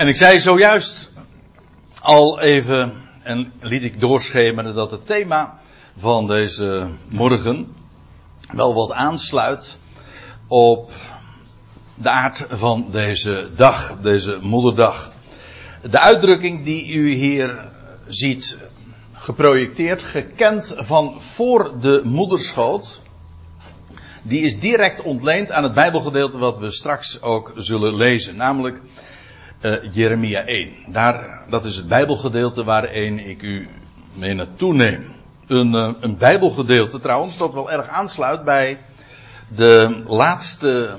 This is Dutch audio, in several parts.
En ik zei zojuist al even, en liet ik doorschemeren, dat het thema van deze morgen wel wat aansluit op de aard van deze dag, deze moederdag. De uitdrukking die u hier ziet geprojecteerd, gekend van voor de moederschoot, die is direct ontleend aan het Bijbelgedeelte wat we straks ook zullen lezen, namelijk uh, Jeremia 1. Daar, dat is het Bijbelgedeelte waarin ik u mee naartoe neem. Een, uh, een Bijbelgedeelte trouwens dat wel erg aansluit bij de laatste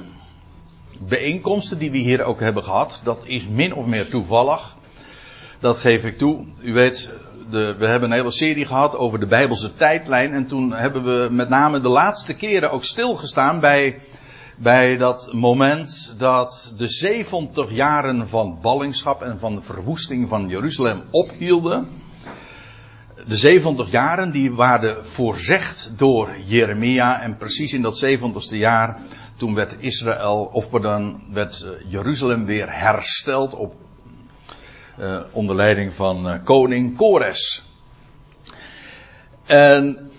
bijeenkomsten die we hier ook hebben gehad. Dat is min of meer toevallig. Dat geef ik toe. U weet, de, we hebben een hele serie gehad over de Bijbelse tijdlijn. En toen hebben we met name de laatste keren ook stilgestaan bij, bij dat moment dat de 70 jaren van ballingschap en van de verwoesting van Jeruzalem ophielden. De 70 jaren die waren voorzegd door Jeremia en precies in dat 70ste jaar toen werd Israël, of dan werd eh, Jeruzalem weer hersteld op uh, onder leiding van uh, koning Kores. En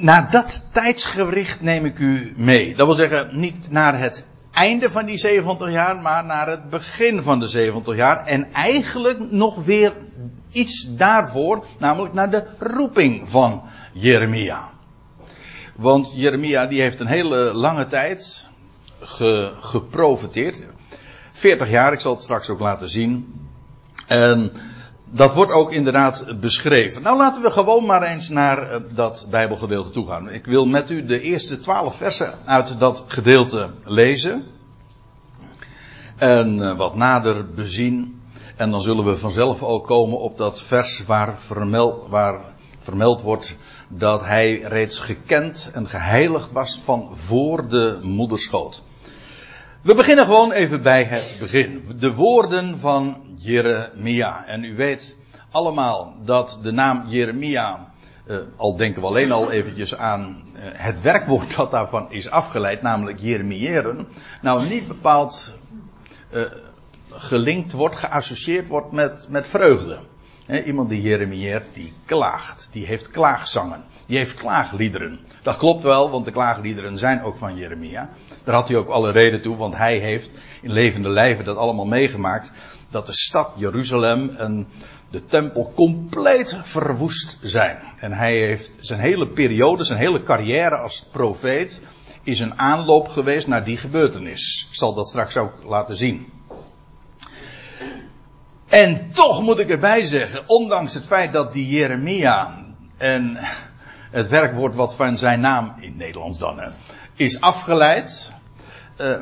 naar dat tijdsgericht neem ik u mee. Dat wil zeggen, niet naar het einde van die 70 jaar, maar naar het begin van de 70 jaar. En eigenlijk nog weer iets daarvoor, namelijk naar de roeping van Jeremia. Want Jeremia die heeft een hele lange tijd ge, geprofiteerd. 40 jaar, ik zal het straks ook laten zien. En dat wordt ook inderdaad beschreven. Nou laten we gewoon maar eens naar eh, dat Bijbelgedeelte toe gaan. Ik wil met u de eerste twaalf versen uit dat gedeelte lezen. En eh, wat nader bezien. En dan zullen we vanzelf ook komen op dat vers waar vermeld, waar vermeld wordt dat hij reeds gekend en geheiligd was van voor de moederschoot. We beginnen gewoon even bij het begin. De woorden van Jeremia. En u weet allemaal dat de naam Jeremia, uh, al denken we alleen al eventjes aan uh, het werkwoord dat daarvan is afgeleid, namelijk Jeremiëren, nou niet bepaald uh, gelinkt wordt, geassocieerd wordt met, met vreugde. Iemand die Jeremieert, die klaagt, die heeft klaagzangen, die heeft klaagliederen. Dat klopt wel, want de klaagliederen zijn ook van Jeremia. Daar had hij ook alle reden toe, want hij heeft in levende lijven dat allemaal meegemaakt. Dat de stad Jeruzalem en de tempel compleet verwoest zijn. En hij heeft zijn hele periode, zijn hele carrière als profeet, is een aanloop geweest naar die gebeurtenis. Ik zal dat straks ook laten zien. En toch moet ik erbij zeggen, ondanks het feit dat die Jeremia en het werkwoord wat van zijn naam, in Nederlands dan, hè, is afgeleid. Uh,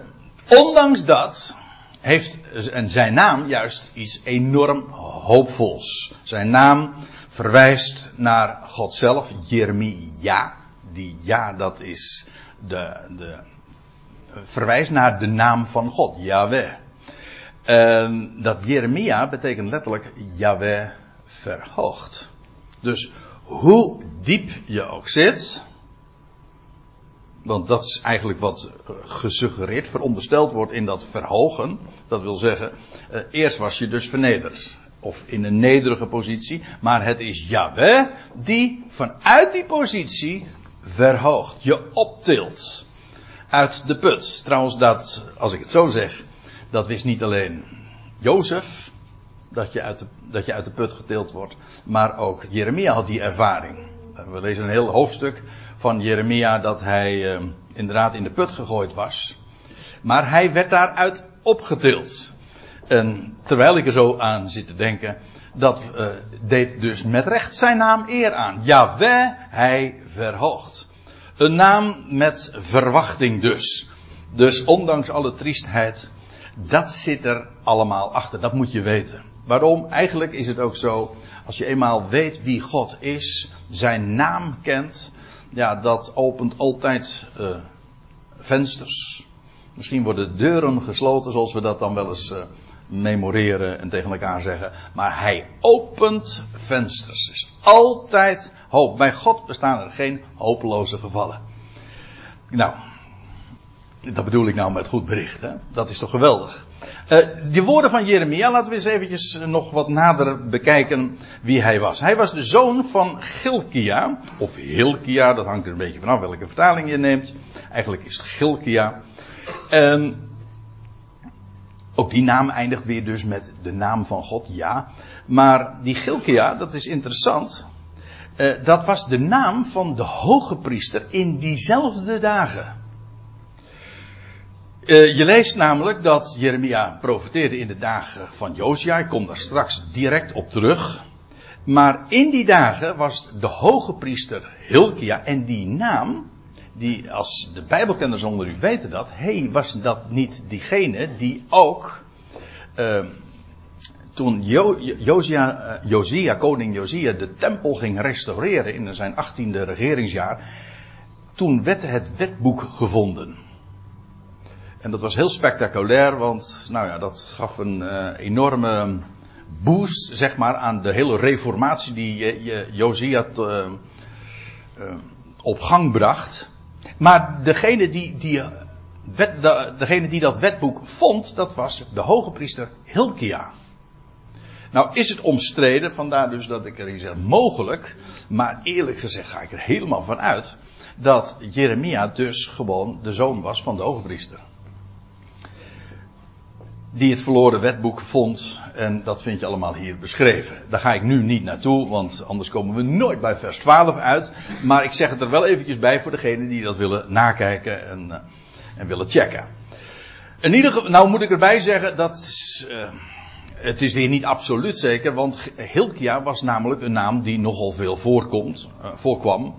ondanks dat heeft zijn naam juist iets enorm hoopvols. Zijn naam verwijst naar God zelf, Jeremia. Die ja, dat is de, de verwijst naar de naam van God, Yahweh. En dat Jeremia betekent letterlijk Yahweh verhoogd. Dus hoe diep je ook zit, want dat is eigenlijk wat gesuggereerd, verondersteld wordt in dat verhogen. Dat wil zeggen, eh, eerst was je dus vernederd. Of in een nederige positie. Maar het is Yahweh die vanuit die positie verhoogt. Je optilt. Uit de put. Trouwens, dat, als ik het zo zeg, dat wist niet alleen Jozef. Dat je, uit de, dat je uit de put getild wordt. Maar ook Jeremia had die ervaring. We lezen een heel hoofdstuk van Jeremia dat hij uh, inderdaad in de put gegooid was. Maar hij werd daaruit opgetild. En terwijl ik er zo aan zit te denken, dat uh, deed dus met recht zijn naam eer aan. Jawel, hij verhoogt. Een naam met verwachting dus. Dus ondanks alle triestheid, dat zit er allemaal achter. Dat moet je weten. Waarom? Eigenlijk is het ook zo, als je eenmaal weet wie God is, zijn naam kent, ja, dat opent altijd uh, vensters. Misschien worden deuren gesloten, zoals we dat dan wel eens uh, memoreren en tegen elkaar zeggen. Maar hij opent vensters. Er is altijd hoop. Bij God bestaan er geen hopeloze gevallen. Nou, Dat bedoel ik nou met goed bericht. Hè? Dat is toch geweldig. Uh, die woorden van Jeremia, laten we eens eventjes nog wat nader bekijken wie hij was. Hij was de zoon van Gilkia, of Hilkia, dat hangt er een beetje vanaf welke vertaling je neemt. Eigenlijk is het Gilkia. En ook die naam eindigt weer dus met de naam van God, ja. Maar die Gilkia, dat is interessant. Uh, dat was de naam van de hoge priester in diezelfde dagen. Uh, je leest namelijk dat Jeremia profeteerde in de dagen van Josia. Ik kom daar straks direct op terug. Maar in die dagen was de hoge priester Hilkia. En die naam, die als de Bijbelkenners onder u weten dat. hey, was dat niet diegene die ook. Uh, toen jo, Josia, uh, Josia, koning Josia, de tempel ging restaureren in zijn achttiende regeringsjaar. Toen werd het wetboek gevonden. En dat was heel spectaculair, want nou ja, dat gaf een uh, enorme boost zeg maar, aan de hele reformatie die Josia uh, uh, op gang bracht. Maar degene die, die, de, degene die dat wetboek vond, dat was de hoge priester Hilkia. Nou is het omstreden, vandaar dus dat ik erin zeg mogelijk, maar eerlijk gezegd ga ik er helemaal van uit dat Jeremia dus gewoon de zoon was van de hoge priester die het verloren wetboek vond. En dat vind je allemaal hier beschreven. Daar ga ik nu niet naartoe, want anders komen we nooit bij vers 12 uit. Maar ik zeg het er wel eventjes bij voor degenen die dat willen nakijken en, uh, en willen checken. In ieder geval, nou moet ik erbij zeggen dat uh, het is weer niet absoluut zeker, want Hilkia was namelijk een naam die nogal veel voorkomt, uh, voorkwam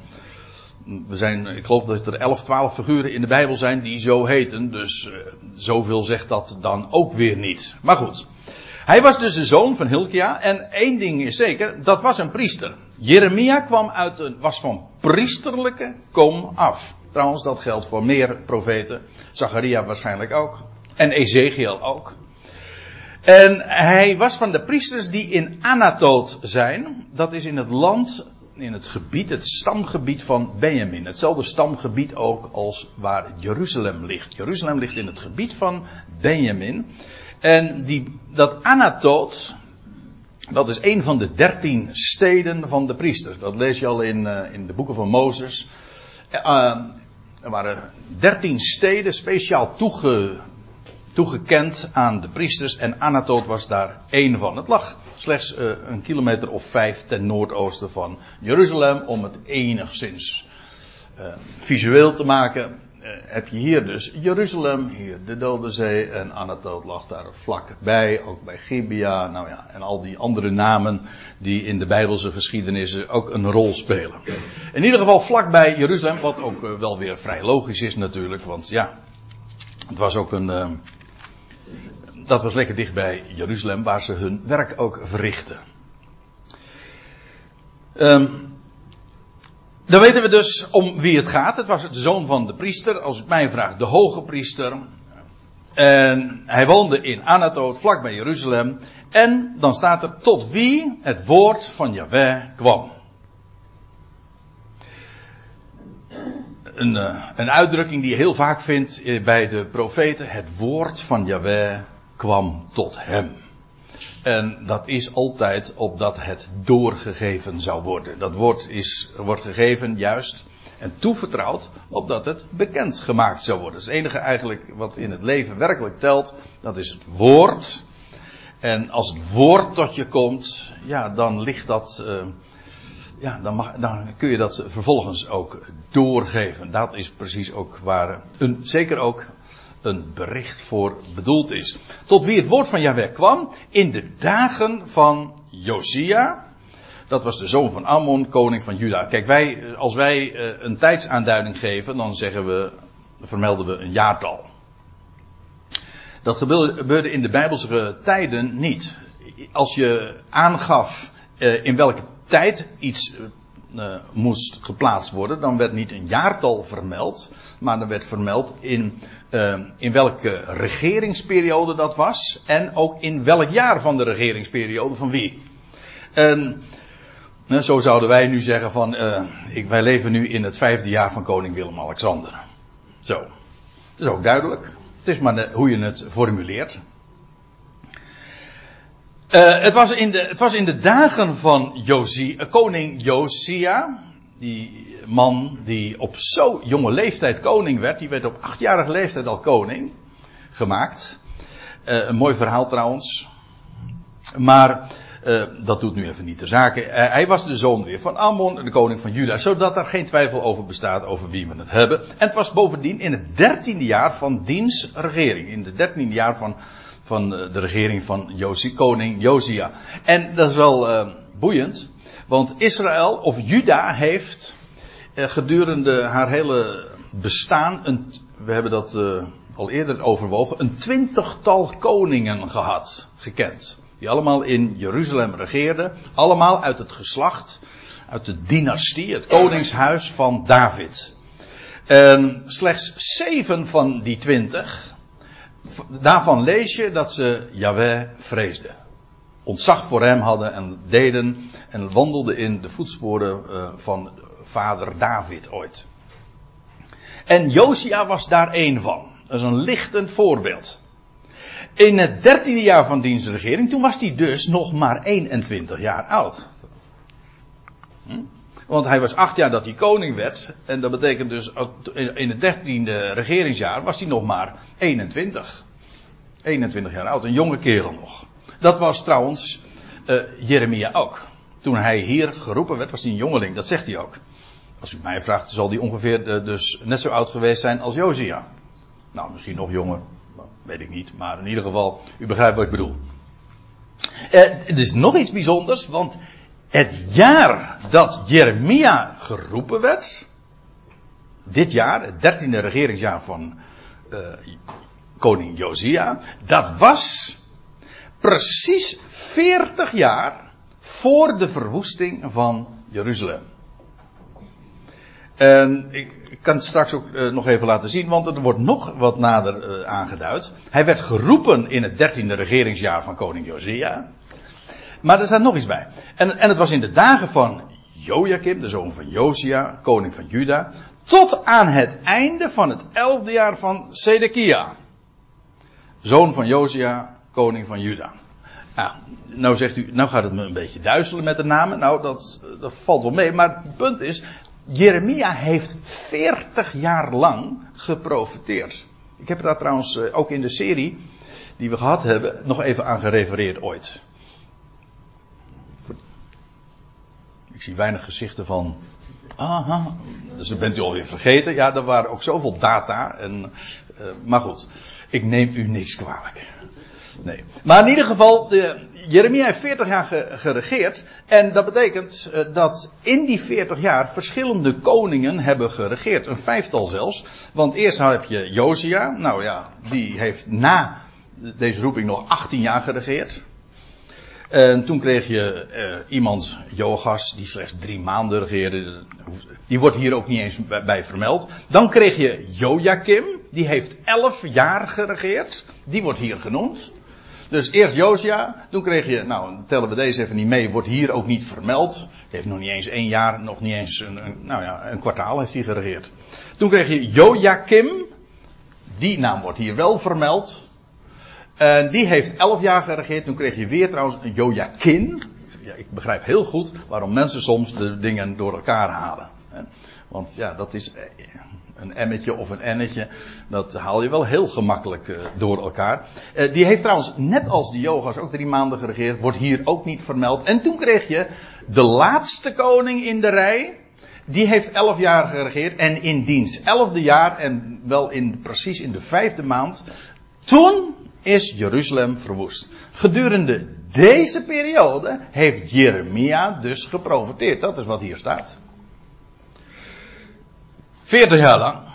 we zijn, ik geloof dat er 11, 12 figuren in de Bijbel zijn die zo heten. Dus uh, zoveel zegt dat dan ook weer niet. Maar goed. Hij was dus de zoon van Hilkia. En één ding is zeker, dat was een priester. Jeremia kwam uit een, was van priesterlijke kom af. Trouwens, dat geldt voor meer profeten. Zacharia waarschijnlijk ook. En Ezekiel ook. En hij was van de priesters die in Anatoot zijn. Dat is in het land in het gebied, het stamgebied van Benjamin. Hetzelfde stamgebied ook als waar Jeruzalem ligt. Jeruzalem ligt in het gebied van Benjamin. En die, dat Anatoot, dat is een van de dertien steden van de priesters. Dat lees je al in, uh, in de boeken van Mozes. Uh, er waren dertien steden speciaal toege, toegekend aan de priesters en Anatoot was daar één van. Het lag slechts uh, een kilometer of vijf ten noordoosten van Jeruzalem om het enigszins uh, visueel te maken. Uh, heb je hier dus Jeruzalem, hier de Dode Zee en Anatoot lag daar vlakbij, ook bij Gibea, nou ja, en al die andere namen die in de Bijbelse geschiedenis ook een rol spelen. In ieder geval vlakbij Jeruzalem, wat ook wel weer vrij logisch is natuurlijk, want ja, het was ook een dat was lekker dicht bij Jeruzalem, waar ze hun werk ook verrichten. Um, dan weten we dus om wie het gaat. Het was de zoon van de priester, als ik mij vraag, de hoge priester. En hij woonde in Anatoot, vlak bij Jeruzalem. En dan staat er tot wie het woord van Yahweh kwam. Een, uh, een uitdrukking die je heel vaak vindt bij de profeten. Het woord van Yahweh kwam tot hem. En dat is altijd opdat het doorgegeven zou worden. Dat woord is, wordt gegeven juist en toevertrouwd opdat het bekend gemaakt zou worden. Het enige eigenlijk wat in het leven werkelijk telt, dat is het woord. En als het woord tot je komt, ja, dan ligt dat, uh, ja, dan, mag, dan kun je dat vervolgens ook doorgeven. Dat is precies ook waar, een, zeker ook een bericht voor bedoeld is. Tot wie het woord van Yahweh kwam in de dagen van Josia. Dat was de zoon van Ammon, koning van Juda. Kijk, wij, als wij eh, een tijdsaanduiding geven, dan zeggen we, vermelden we een jaartal. Dat gebeurde in de Bijbelse tijden niet. Als je aangaf eh, in welke tijd iets uh, moest geplaatst worden, dan werd niet een jaartal vermeld, maar dan werd vermeld in, uh, in welke regeringsperiode dat was en ook in welk jaar van de regeringsperiode van wie. En uh, zo zouden wij nu zeggen van, ik, wij leven nu in het vijfde jaar van koning Willem-Alexander. Zo. Dat is ook duidelijk. Het is maar hoe je het formuleert. Uh, het, was in de, in de dagen van Josia, koning Josia. Die man die op zo jonge leeftijd koning werd. Die werd op achtjarige leeftijd al koning gemaakt. Uh, een mooi verhaal trouwens. Maar dat doet nu even niet de zaken. Hij was de zoon weer van Ammon, de koning van Juda, zodat er geen twijfel over bestaat over wie we het hebben. En het was bovendien in het dertiende jaar van diens regering. In het dertiende jaar van, van de regering van Josie, koning Josia. En dat is wel uh, boeiend, want Israël of Juda heeft gedurende haar hele bestaan, een, we hebben dat al eerder overwogen, een twintigtal koningen gehad, gekend. Die allemaal in Jeruzalem regeerden. Allemaal uit het geslacht, uit de dynastie, het koningshuis van David. En slechts zeven van die twintig, daarvan lees je dat ze Yahweh vreesden. Ontzag voor hem hadden en deden en wandelden in de voetsporen uh, van vader David ooit. En Josia was daar één van. Dat is een lichtend voorbeeld. In het dertiende jaar van dienstregering, toen was hij dus nog maar 21 jaar oud. Hm? Want hij was acht jaar dat hij koning werd. En dat betekent dus, in het dertiende regeringsjaar was hij nog maar 21. 21 jaar oud, een jonge kerel nog. Dat was trouwens uh, Jeremia ook. Toen hij hier geroepen werd, was hij een jongeling, dat zegt hij ook. Als u mij vraagt, zal hij ongeveer uh, dus net zo oud geweest zijn als Josia. Nou, misschien nog jonger, weet ik niet. Maar in ieder geval, u begrijpt wat ik bedoel. Uh, het is nog iets bijzonders, want het jaar dat Jeremia geroepen werd, dit jaar, het dertiende regeringsjaar van uh, koning Josia, dat was precies 40 jaar voor de verwoesting van Jeruzalem. En ik, kan het straks ook uh, nog even laten zien, want er wordt nog wat nader uh, aangeduid. Hij werd geroepen in het dertiende regeringsjaar van koning Josia. Maar er staat nog iets bij. En, en het was in de dagen van Joachim, de zoon van Josia, koning van Juda, tot aan het einde van het elfde jaar van Sedekia. Zoon van Josia, koning van Juda. Nou, zegt u, nou gaat het me een beetje duizelen met de namen. Nou, dat, dat valt wel mee. Maar het punt is, Jeremia heeft 40 jaar lang geprofiteerd. Ik heb daar trouwens eh, ook in de serie die we gehad hebben nog even aan gerefereerd ooit. Ik zie weinig gezichten van. Aha, dus dat bent u alweer vergeten. Ja, er waren ook zoveel data. En, uh, maar goed, ik neem u niks kwalijk. Nee. Maar in ieder geval, Jeremia heeft 40 jaar geregeerd. En dat betekent uh, dat in die 40 jaar verschillende koningen hebben geregeerd. Een vijftal zelfs. Want eerst heb je Josia. Nou ja, die heeft na deze roeping nog 18 jaar geregeerd. En toen kreeg je uh, iemand, Jogas, die slechts drie maanden regeerde. Die wordt hier ook niet eens bij, vermeld. Dan kreeg je Joachim, die heeft 11 jaar geregeerd. Die wordt hier genoemd. Dus eerst Josia, toen kreeg je, nou tellen we deze even niet mee, wordt hier ook niet vermeld. Hij heeft nog niet eens één jaar, nog niet eens een, een, nou ja, een kwartaal heeft hij geregeerd. Toen kreeg je Joachim, die naam wordt hier wel vermeld. En die heeft elf jaar geregeerd. Toen kreeg je weer trouwens een Joachim. Ja, ik begrijp heel goed waarom mensen soms de dingen door elkaar halen. Want ja, dat is een emmetje of een ennetje, dat haal je wel heel gemakkelijk door elkaar. Die heeft trouwens, net als die yoga's, ook drie maanden geregeerd, wordt hier ook niet vermeld. En toen kreeg je de laatste koning in de rij, die heeft elf jaar geregeerd en in diens elfde jaar en wel in, precies in de vijfde maand, toen is Jeruzalem verwoest. Gedurende deze periode heeft Jeremia dus geprofiteerd. Dat is wat hier staat. 40 jaar lang.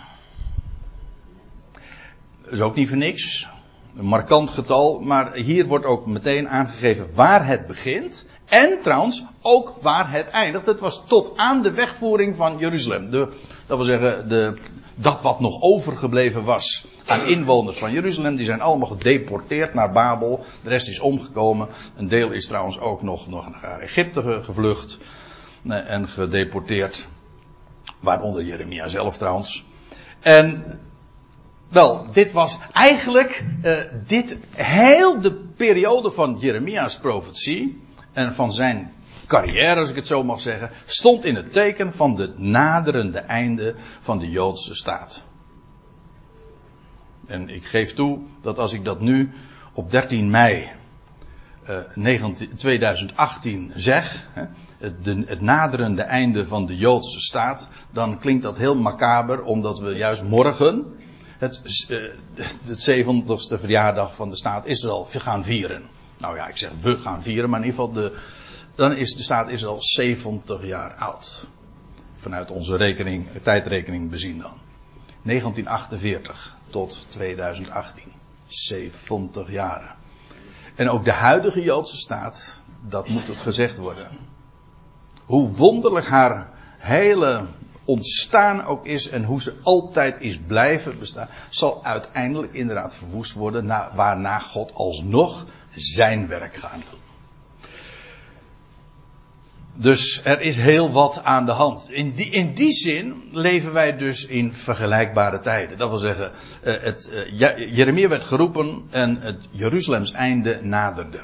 Dat is ook niet voor niks. Een markant getal, maar hier wordt ook meteen aangegeven waar het begint. En trouwens ook waar het eindigt. Het was tot aan de wegvoering van Jeruzalem. De, dat wil zeggen, de, dat wat nog overgebleven was aan inwoners van Jeruzalem, die zijn allemaal gedeporteerd naar Babel. De rest is omgekomen. Een deel is trouwens ook nog, nog naar Egypte gevlucht en gedeporteerd. Waaronder Jeremia zelf trouwens. En Wel, dit was eigenlijk uh, dit heel de periode van Jeremia's profetie en van zijn carrière, als ik het zo mag zeggen, stond in het teken van het naderende einde van de Joodse staat. En ik geef toe dat als ik dat nu op 13 mei uh, 19, 2018 zeg, hè, het, de, naderende einde van de Joodse staat, dan klinkt dat heel macaber, omdat we juist morgen het, uh, het 70ste verjaardag van de staat Israël gaan vieren. Nou ja, ik zeg we gaan vieren, maar in ieder geval de, dan is de staat Israël 70 jaar oud. Vanuit onze rekening, tijdrekening bezien dan. 1948 tot 2018. 70 jaren. En ook de huidige Joodse staat, dat moet ook gezegd worden. Hoe wonderlijk haar hele ontstaan ook is en hoe ze altijd is blijven bestaan, zal uiteindelijk inderdaad verwoest worden, waarna God alsnog zijn werk gaat doen. Dus er is heel wat aan de hand. In die, in die zin leven wij dus in vergelijkbare tijden. Dat wil zeggen, uh, het, uh, Jeremia werd geroepen en het Jeruzalems einde naderde.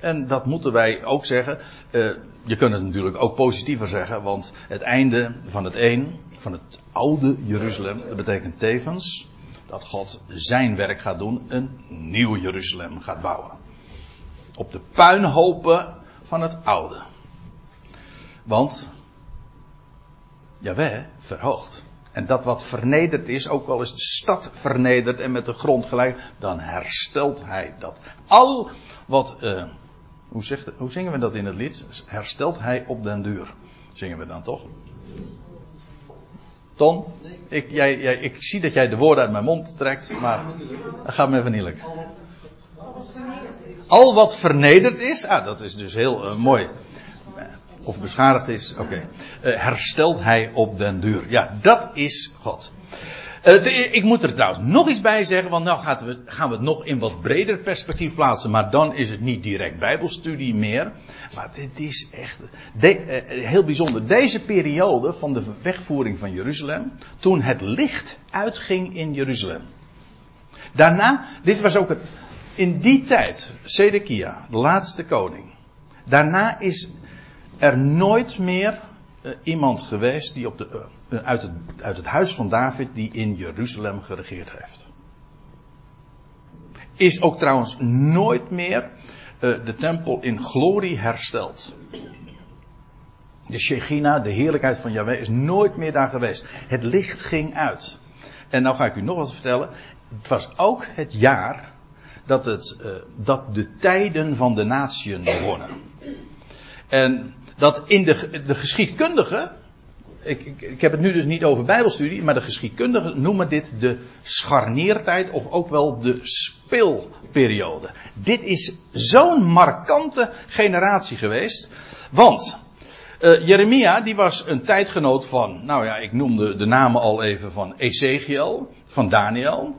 En dat moeten wij ook zeggen. Uh, je kunt het natuurlijk ook positiever zeggen, want het einde van het een, van het oude Jeruzalem, dat betekent tevens dat God zijn werk gaat doen, een nieuw Jeruzalem gaat bouwen. Op de puinhopen van het oude. Want Jawel verhoogt. En dat wat vernederd is, ook wel eens de stad vernedert en met de grond gelijk, dan herstelt hij dat. Al wat, uh, hoe, zegt, hoe zingen we dat in het lied? Herstelt hij op den duur. Zingen we dan toch? Ton, ik, jij, jij, ik zie dat jij de woorden uit mijn mond trekt, maar dat gaat me even niet lukken. Al wat vernederd is, ah, dat is dus heel uh, mooi of beschadigd is, oké, uh, herstelt hij op den duur. Ja, dat is God. De, ik moet er trouwens nog iets bij zeggen, want nou gaan we, gaan we het nog in wat breder perspectief plaatsen, maar dan is het niet direct Bijbelstudie meer. Maar dit is echt de, uh, heel bijzonder. Deze periode van de wegvoering van Jeruzalem, toen het licht uitging in Jeruzalem. Daarna, dit was ook het, in die tijd, Sedekia, de laatste koning. Daarna is er nooit meer uh, iemand geweest die op de, uh, uit, het, uit het huis van David die in Jeruzalem geregeerd heeft. Is ook trouwens nooit meer de tempel in glorie hersteld. De Shechina, de heerlijkheid van Yahweh, is nooit meer daar geweest. Het licht ging uit. En nou ga ik u nog wat vertellen. Het was ook het jaar dat, het, dat de tijden van de natieën begonnen. En dat in de, de geschiedkundigen, ik, ik, ik, heb het nu dus niet over bijbelstudie, maar de geschiedkundigen noemen dit de scharniertijd of ook wel de speelperiode. Dit is zo'n markante generatie geweest, want uh, Jeremia die was een tijdgenoot van, nou ja, ik noemde de namen al even van Ezekiel, van Daniel.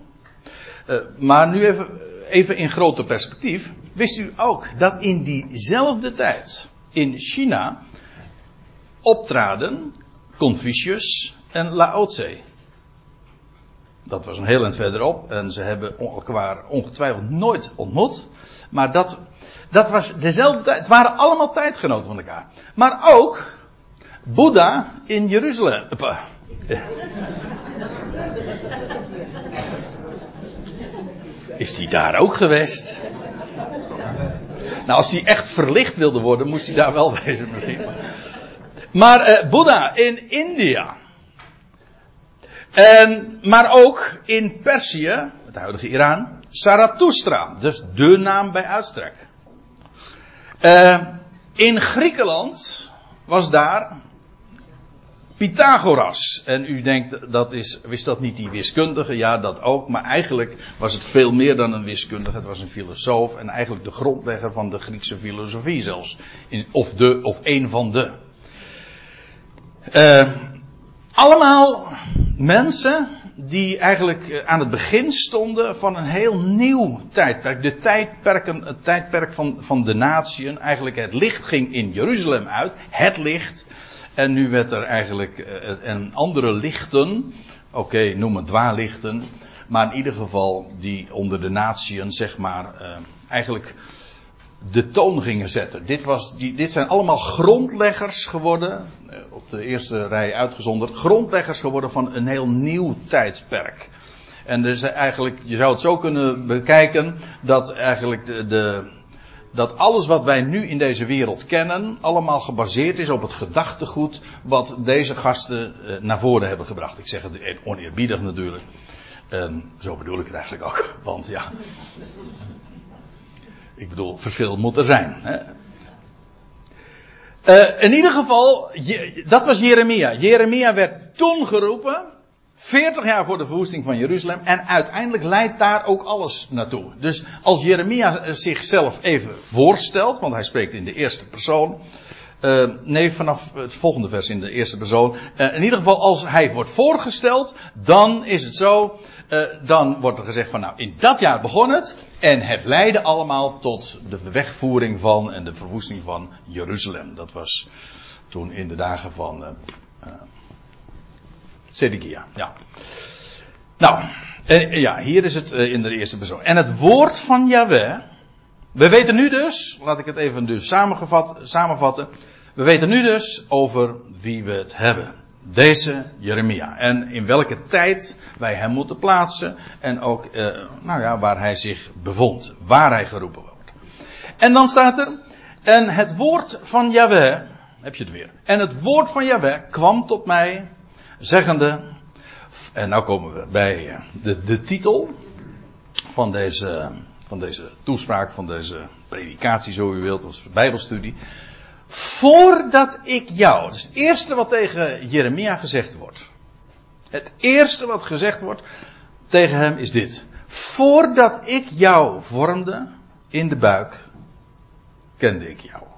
Uh, maar nu even, even in groter perspectief, wist u ook dat in diezelfde tijd in China optraden Confucius en Lao. Dat was een heel eind verderop en ze hebben elkaar ongetwijfeld nooit ontmoet. Maar dat, dat was dezelfde tijd. Het waren allemaal tijdgenoten van elkaar. Maar ook Boeddha in Jeruzalem. Is die daar ook geweest? Nou, als hij echt verlicht wilde worden, moest hij daar wel wezen misschien. Maar uh, Boeddha in India. En, maar ook in Perzië, het huidige Iran, Zarathustra. Dus de naam bij uitstek. Uh, in Griekenland was daar Pythagoras. En u denkt, dat is, wist dat niet die wiskundige? Ja, dat ook. Maar eigenlijk was het veel meer dan een wiskundige. Het was een filosoof en eigenlijk de grondlegger van de Griekse filosofie zelfs. Of de, of een van de. Uh, allemaal mensen die eigenlijk eh, aan het begin stonden van een heel nieuw tijdperk. De tijdperken, het tijdperk van, van de natieën. Eigenlijk het licht ging in Jeruzalem uit. Het licht. En nu werd er eigenlijk uh, en andere lichten, oké, noem het dwaallichten, Maar in ieder geval die onder de natieën, zeg maar, uh, eigenlijk de toon gingen zetten. Dit, was, die, dit zijn allemaal grondleggers geworden, uh, op de eerste rij uitgezonderd, grondleggers geworden van een heel nieuw tijdperk. En dus eigenlijk, je zou het zo kunnen bekijken, dat eigenlijk de, de dat alles wat wij nu in deze wereld kennen, allemaal gebaseerd is op het gedachtegoed wat deze gasten uh, naar voren hebben gebracht. Ik zeg het oneerbiedig natuurlijk. Um, zo bedoel ik het eigenlijk ook. Want ja. Ik bedoel, verschil moet er zijn. Hè? Uh, in ieder geval, dat was Jeremia. Jeremia werd toen geroepen. 40 jaar voor de verwoesting van Jeruzalem. En uiteindelijk leidt daar ook alles naartoe. Dus als Jeremia zichzelf even voorstelt, want hij spreekt in de eerste persoon. Uh, nee, vanaf het volgende vers in de eerste persoon. Uh, in ieder geval, als hij wordt voorgesteld, dan is het zo. Dan wordt er gezegd van nou, in dat jaar begon het. En het leidde allemaal tot de wegvoering van en de verwoesting van Jeruzalem. Dat was toen in de dagen van Zedekia, ja. Nou, eh, ja, hier is het eh, in de eerste persoon. En het woord van Yahweh. We weten nu dus, laat ik het even dus samengevat, samenvatten. We weten nu dus over wie we het hebben. Deze Jeremia. En in welke tijd wij hem moeten plaatsen. En ook, eh, nou ja, waar hij zich bevond. Waar hij geroepen wordt. En dan staat er. En het woord van Yahweh. Heb je het weer. En het woord van Yahweh kwam tot mij zeggende, en nou komen we bij de, de titel van deze, van deze toespraak, van deze predikatie, zo u wilt, of bijbelstudie. Voordat ik jou, dat is het eerste wat tegen Jeremia gezegd wordt. Het eerste wat gezegd wordt tegen hem is dit. Voordat ik jou vormde in de buik, kende ik jou.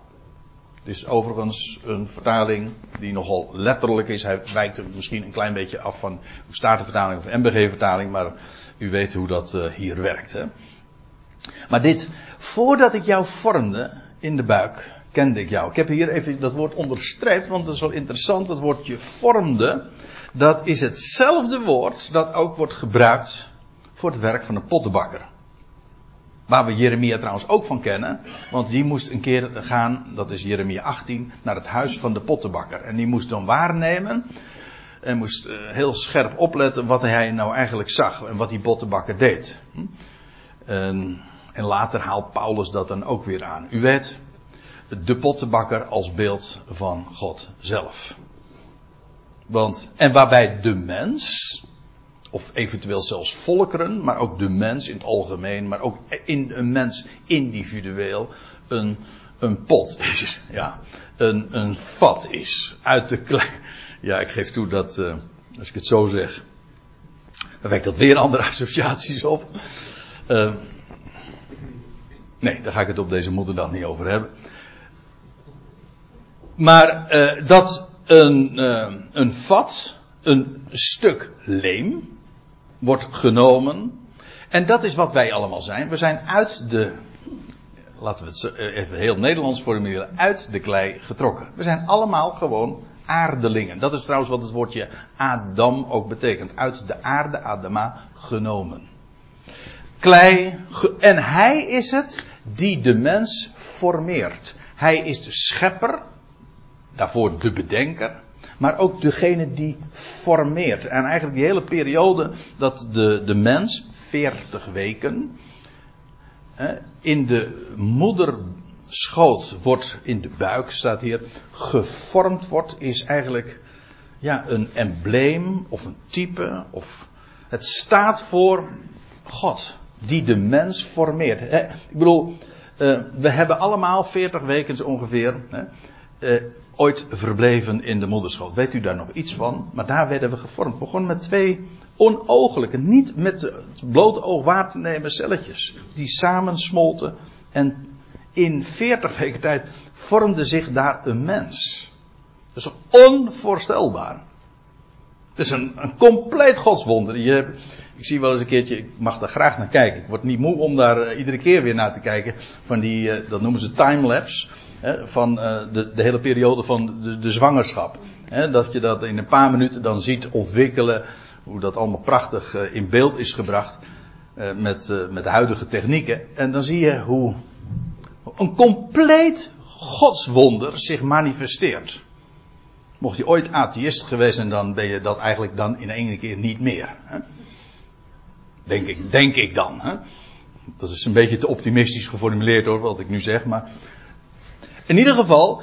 Dit is overigens een vertaling die nogal letterlijk is. Hij wijkt er misschien een klein beetje af van de Statenvertaling of MBG-vertaling, maar u weet hoe dat uh, hier werkt. Hè? Maar dit, voordat ik jou vormde in de buik, kende ik jou. Ik heb hier even dat woord onderstreept, want dat is wel interessant. Dat woordje vormde, dat is hetzelfde woord dat ook wordt gebruikt voor het werk van een pottenbakker. Waar we Jeremia trouwens ook van kennen. Want die moest een keer gaan, dat is Jeremia 18, naar het huis van de pottenbakker. En die moest dan waarnemen. En moest uh, heel scherp opletten wat hij nou eigenlijk zag. En wat die pottenbakker deed. Hm? En, en later haalt Paulus dat dan ook weer aan. U weet, de pottenbakker als beeld van God zelf. Want, en waarbij de mens, of eventueel zelfs volkeren, maar ook de mens in het algemeen, maar ook in een mens individueel, een, een pot is. Ja, een, een vat is. Uit de klei. Ja, ik geef toe dat, uh, als ik het zo zeg, dan wekt dat weer andere associaties op. Uh, nee, daar ga ik het op deze moederdag niet over hebben. Maar uh, dat een, een vat, een stuk leem, wordt genomen. En dat is wat wij allemaal zijn. We zijn uit de, laten we het eh, even heel Nederlands formuleren, uit de klei getrokken. We zijn allemaal gewoon aardelingen. Dat is trouwens wat het woordje Adam ook betekent. Uit de aarde, Adama, genomen. Klei, en hij is het die de mens formeert. Hij is de schepper, daarvoor de bedenker maar ook degene die formeert. En eigenlijk die hele periode dat de, de mens, 40 weken, in de moederschoot wordt, in de buik staat hier, gevormd wordt, is eigenlijk ja, een embleem of een type. Of, het staat voor God, die de mens formeert. Ik bedoel, eh, we hebben allemaal 40 weken ongeveer. Ooit verbleven in de moederschoot. Weet u daar nog iets van? Maar daar werden we gevormd. Begonnen met twee onogelijke, niet met het blote oog waar te nemen celletjes. Die samen smolten en in 40 weken tijd vormde zich daar een mens. Dat is onvoorstelbaar. Het is een, compleet godswonder. Je, ik zie wel eens een keertje, ik mag daar graag naar kijken. Ik word niet moe om daar uh, iedere keer weer naar te kijken. Van die, uh, dat noemen ze timelapse van uh, de, de, hele periode van de, de zwangerschap. dat je dat in een paar minuten dan ziet ontwikkelen hoe dat allemaal prachtig eh, in beeld is gebracht eh, met, eh, met de huidige technieken. En dan zie je hoe een compleet godswonder zich manifesteert. Mocht je ooit atheïst geweest zijn, dan ben je dat eigenlijk dan in één keer niet meer. Hè? Denk, ik, denk ik dan. Hè? Dat is een beetje te optimistisch geformuleerd hoor, wat ik nu zeg. Maar in ieder geval,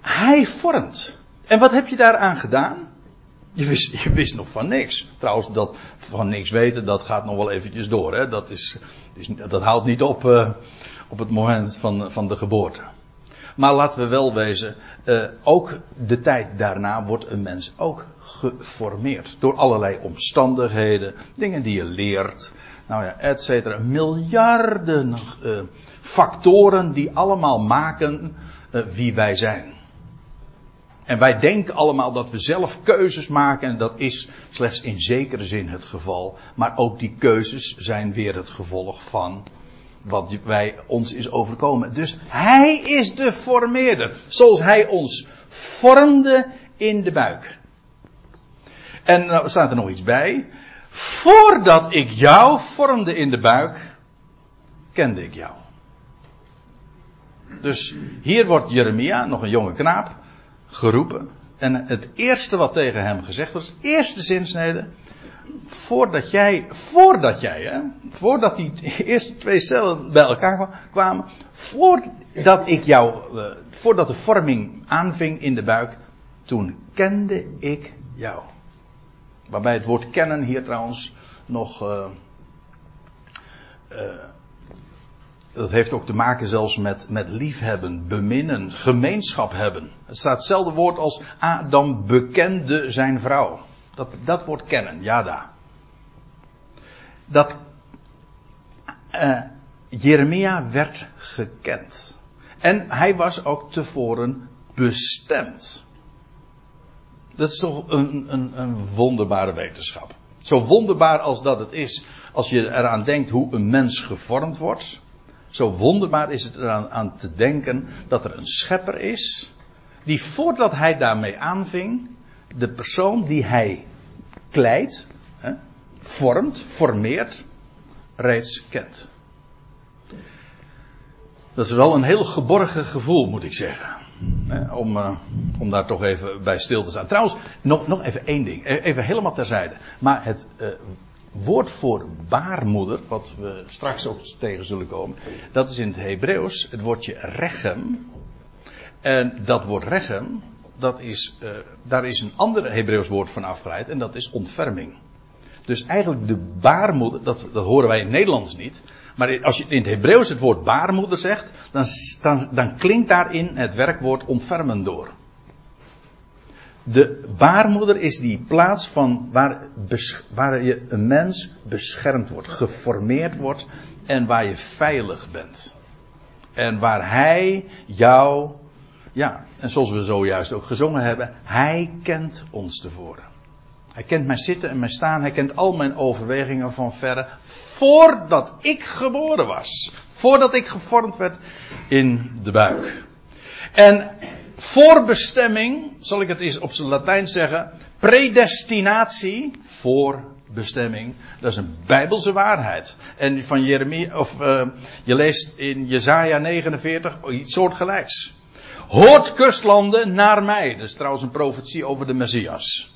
hij vormt. En wat heb je daaraan gedaan? Je wist, je wist nog van niks. Trouwens, dat van niks weten, dat gaat nog wel eventjes door. Hè? Dat, is, dat houdt niet op uh, op het moment van, van de geboorte. Maar laten we wel wezen, uh, ook de tijd daarna wordt een mens ook geformeerd. Door allerlei omstandigheden, dingen die je leert, nou ja, et cetera. Miljarden uh, factoren die allemaal maken wie wij zijn. En wij denken allemaal dat we zelf keuzes maken en dat is slechts in zekere zin het geval. Maar ook die keuzes zijn weer het gevolg van wat wij ons is overkomen. Dus hij is de formeerder. Zoals hij ons vormde in de buik. En nou staat er nog iets bij. Voordat ik jou vormde in de buik, kende ik jou. Dus hier wordt Jeremia, nog een jonge knaap, geroepen. En het eerste wat tegen hem gezegd wordt, eerste zinsnede. Voordat jij, voordat jij, hè, voordat die eerste twee cellen bij elkaar kwamen, voordat ik jou, uh, voordat de vorming aanving in de buik, toen kende ik jou. Waarbij het woord kennen hier trouwens nog, uh, uh, dat heeft ook te maken zelfs met, met liefhebben, beminnen, gemeenschap hebben. Het staat hetzelfde woord als Adam bekende zijn vrouw. Dat, dat woord kennen, jada. Dat uh, Jeremia werd gekend. En hij was ook tevoren bestemd. Dat is toch een, een, een wonderbare wetenschap. Zo wonderbaar als dat het is, als je eraan denkt hoe een mens gevormd wordt. Zo wonderbaar is het eraan aan te denken dat er een schepper is, die voordat hij daarmee aanving, de persoon die hij kleidt, hè, vormt, formeert, reeds kent. Dat is wel een heel geborgen gevoel, moet ik zeggen. Hè, om, uh, om daar toch even bij stil te staan. Trouwens, nog, nog even één ding. E-, even helemaal terzijde. Maar het uh, woord voor baarmoeder, wat we straks ook tegen zullen komen, dat is in het Hebreeuws het woordje rechem. En dat woord rechem, dat is, uh, daar is een ander Hebreeuws woord van afgeleid en dat is ontferming. Dus eigenlijk de baarmoeder, dat, dat horen wij in het Nederlands niet. Maar als je in het Hebreeuws het woord baarmoeder zegt, dan, dan, dan klinkt daarin het werkwoord ontfermen door. De baarmoeder is die plaats van waar, waar je een mens beschermd wordt, geformeerd wordt en waar je veilig bent. En waar hij jou, ja, en zoals we zojuist ook gezongen hebben, hij kent ons tevoren. Hij kent mijn zitten en mijn staan, hij kent al mijn overwegingen van verre, voordat ik geboren was. Voordat ik gevormd werd in de buik. En voorbestemming, zal ik het eens op zijn Latijn zeggen, predestinatie, voorbestemming, dat is een bijbelse waarheid. En van Jeremia, of uh, je leest in Jezaja 49 iets soortgelijks. Hoort kustlanden naar mij. Dat is trouwens een profetie over de Messias.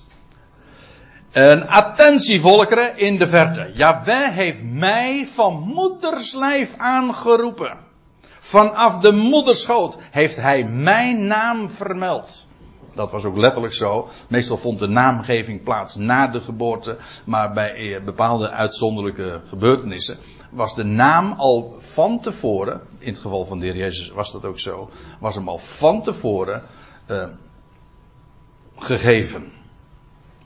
Een attentie volkeren in de verte. Jawel heeft mij van moederslijf aangeroepen. Vanaf de moederschoot heeft hij mijn naam vermeld. Dat was ook letterlijk zo. Meestal vond de naamgeving plaats na de geboorte, maar bij eh, bepaalde uitzonderlijke gebeurtenissen was de naam al van tevoren, in het geval van de heer Jezus was dat ook zo, was hem al van tevoren uh, gegeven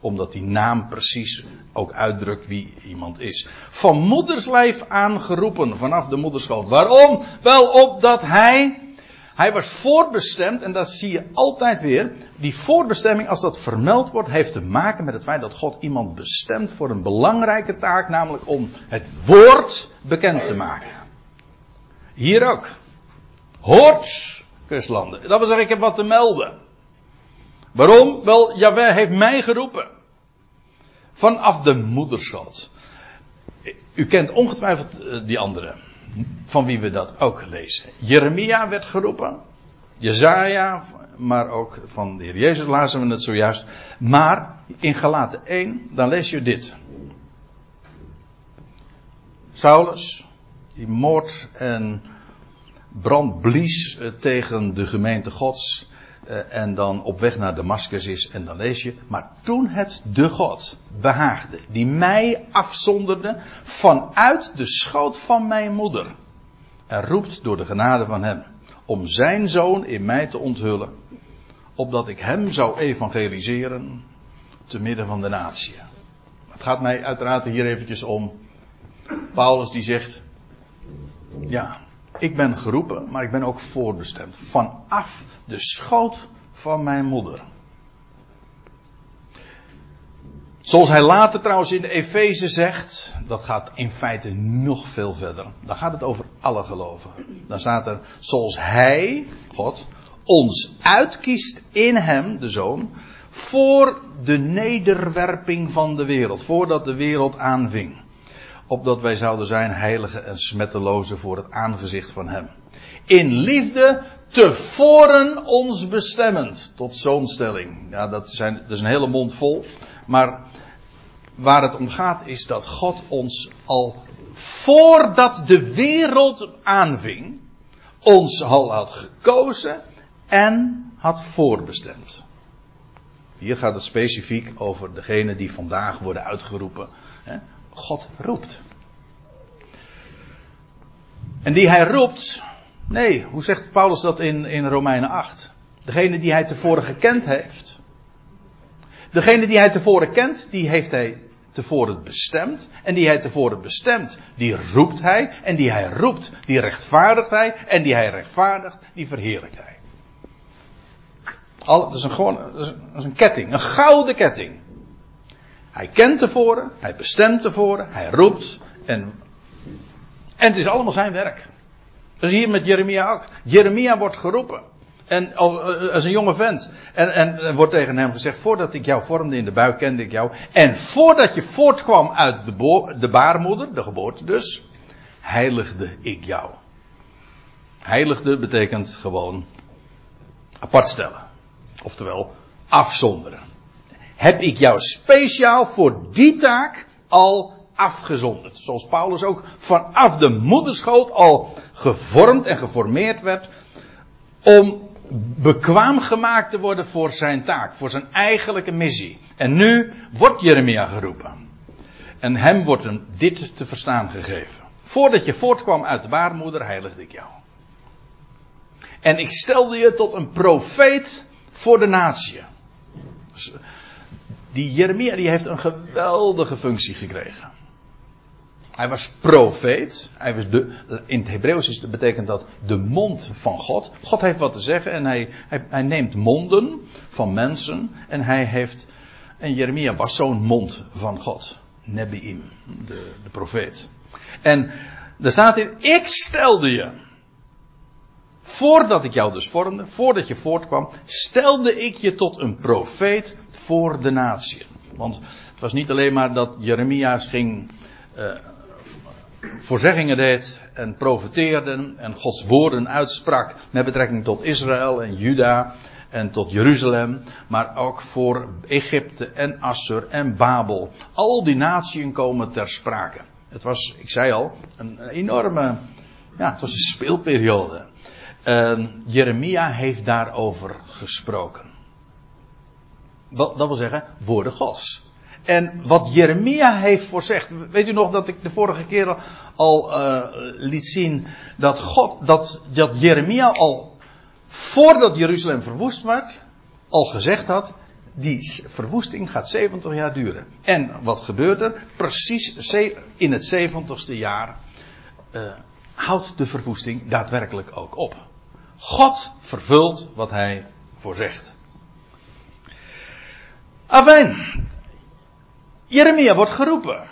omdat die naam precies ook uitdrukt wie iemand is. Van moederslijf aangeroepen vanaf de moederschoot. Waarom? Wel opdat hij, hij was voorbestemd en dat zie je altijd weer. Die voorbestemming, als dat vermeld wordt, heeft te maken met het feit dat God iemand bestemt voor een belangrijke taak, namelijk om het woord bekend te maken. Hier ook. Hoort, kustlanden. Dat wil zeggen, ik heb wat te melden. Waarom? Wel, Jawel heeft mij geroepen. Vanaf de moederschot. U kent ongetwijfeld eh, die andere. Van wie we dat ook lezen. Jeremia werd geroepen. Jezaja, maar ook van de Heer Jezus lazen we het zojuist. Maar in Galaten 1, dan lees je dit. Saulus, die moord en brand blies eh, tegen de gemeente Gods. Eh, en dan op weg naar Damascus is. En dan lees je. Maar toen het de God behaagde. Die mij afzonderde. Vanuit de schoot van mijn moeder. En roept door de genade van hem. Om zijn zoon in mij te onthullen. Opdat ik hem zou evangeliseren. Te midden van de natie. Het gaat mij uiteraard hier eventjes om. Paulus die zegt. Ja, ik ben geroepen, maar ik ben ook voorbestemd. Vanaf de schoot van mijn moeder. Zoals hij later trouwens in de Efeze zegt, dat gaat in feite nog veel verder. Dan gaat het over alle gelovigen. Dan staat er, zoals hij, God, ons uitkiest in hem, de zoon, voor de nederwerping van de wereld, voordat de wereld aanving. Opdat wij zouden zijn heilige en smetteloze voor het aangezicht van hem. In liefde tevoren ons bestemmend. Tot zo'n stelling. Ja, dat, zijn, dat is een hele mond vol. Maar waar het om gaat is dat God ons al voordat de wereld aanving, ons al had gekozen en had voorbestemd. Hier gaat het specifiek over degene die vandaag worden uitgeroepen. God roept. En die hij roept, Nee, hoe zegt Paulus dat in, in Romeinen 8? Degene die hij tevoren gekend heeft. Degene die hij tevoren kent, die heeft hij tevoren bestemd. En die hij tevoren bestemt, die roept hij. En die hij roept, die rechtvaardigt hij. En die hij rechtvaardigt, die verheerlijkt hij. Al, dat is een, gewoon, dat is, dat is een ketting, een gouden ketting. Hij kent tevoren, hij bestemt tevoren, hij roept. En, en het is allemaal zijn werk. Dat is hier met Jeremia ook. Jeremia wordt geroepen. En eh, als een jonge vent. En, en wordt tegen hem gezegd: Voordat ik jou vormde in de buik, kende ik jou. En voordat je voortkwam uit de, de baarmoeder, de geboorte dus, heiligde ik jou. Heiligde betekent gewoon apart stellen. Oftewel afzonderen. Heb ik jou speciaal voor die taak al afgezonderd. Zoals Paulus ook vanaf de moederschoot al gevormd en geformeerd werd om bekwaam gemaakt te worden voor zijn taak, voor zijn eigenlijke missie. En nu wordt Jeremia geroepen. En hem wordt hem dit te verstaan gegeven. Voordat je voortkwam uit de baarmoeder, heiligde ik jou. En ik stelde je tot een profeet voor de natie. Die Jeremia die heeft een geweldige functie gekregen. Hij was profeet. Hij was de, in het Hebreeuws betekent dat de mond van God. God heeft wat te zeggen en hij, hij, hij neemt monden van mensen. En hij heeft. En Jeremia was zo'n mond van God. Nebiim, de, de profeet. En er staat in: Ik stelde je. Voordat ik jou dus vormde, voordat je voortkwam, stelde ik je tot een profeet voor de natie. Want het was niet alleen maar dat Jeremia's ging. Uh, voorzeggingen deed en profeteerde en Gods woorden uitsprak met betrekking tot Israël en Juda en tot Jeruzalem, maar ook voor Egypte en Assur en Babel. Al die naties komen ter sprake. Het was, ik zei al, een enorme, ja, het was een speelperiode. Jeremia heeft daarover gesproken. Dat wil zeggen, woorden Gods. En wat Jeremia heeft voorzegd. Weet u nog dat ik de vorige keer al uh, liet zien dat God, dat, dat Jeremia al voordat Jeruzalem verwoest werd, al gezegd had. Die verwoesting gaat 70 jaar duren. En wat gebeurt er? Precies in het 70ste jaar uh, houdt de verwoesting daadwerkelijk ook op. God vervult wat hij voorzegt. Afijn, Jeremia wordt geroepen.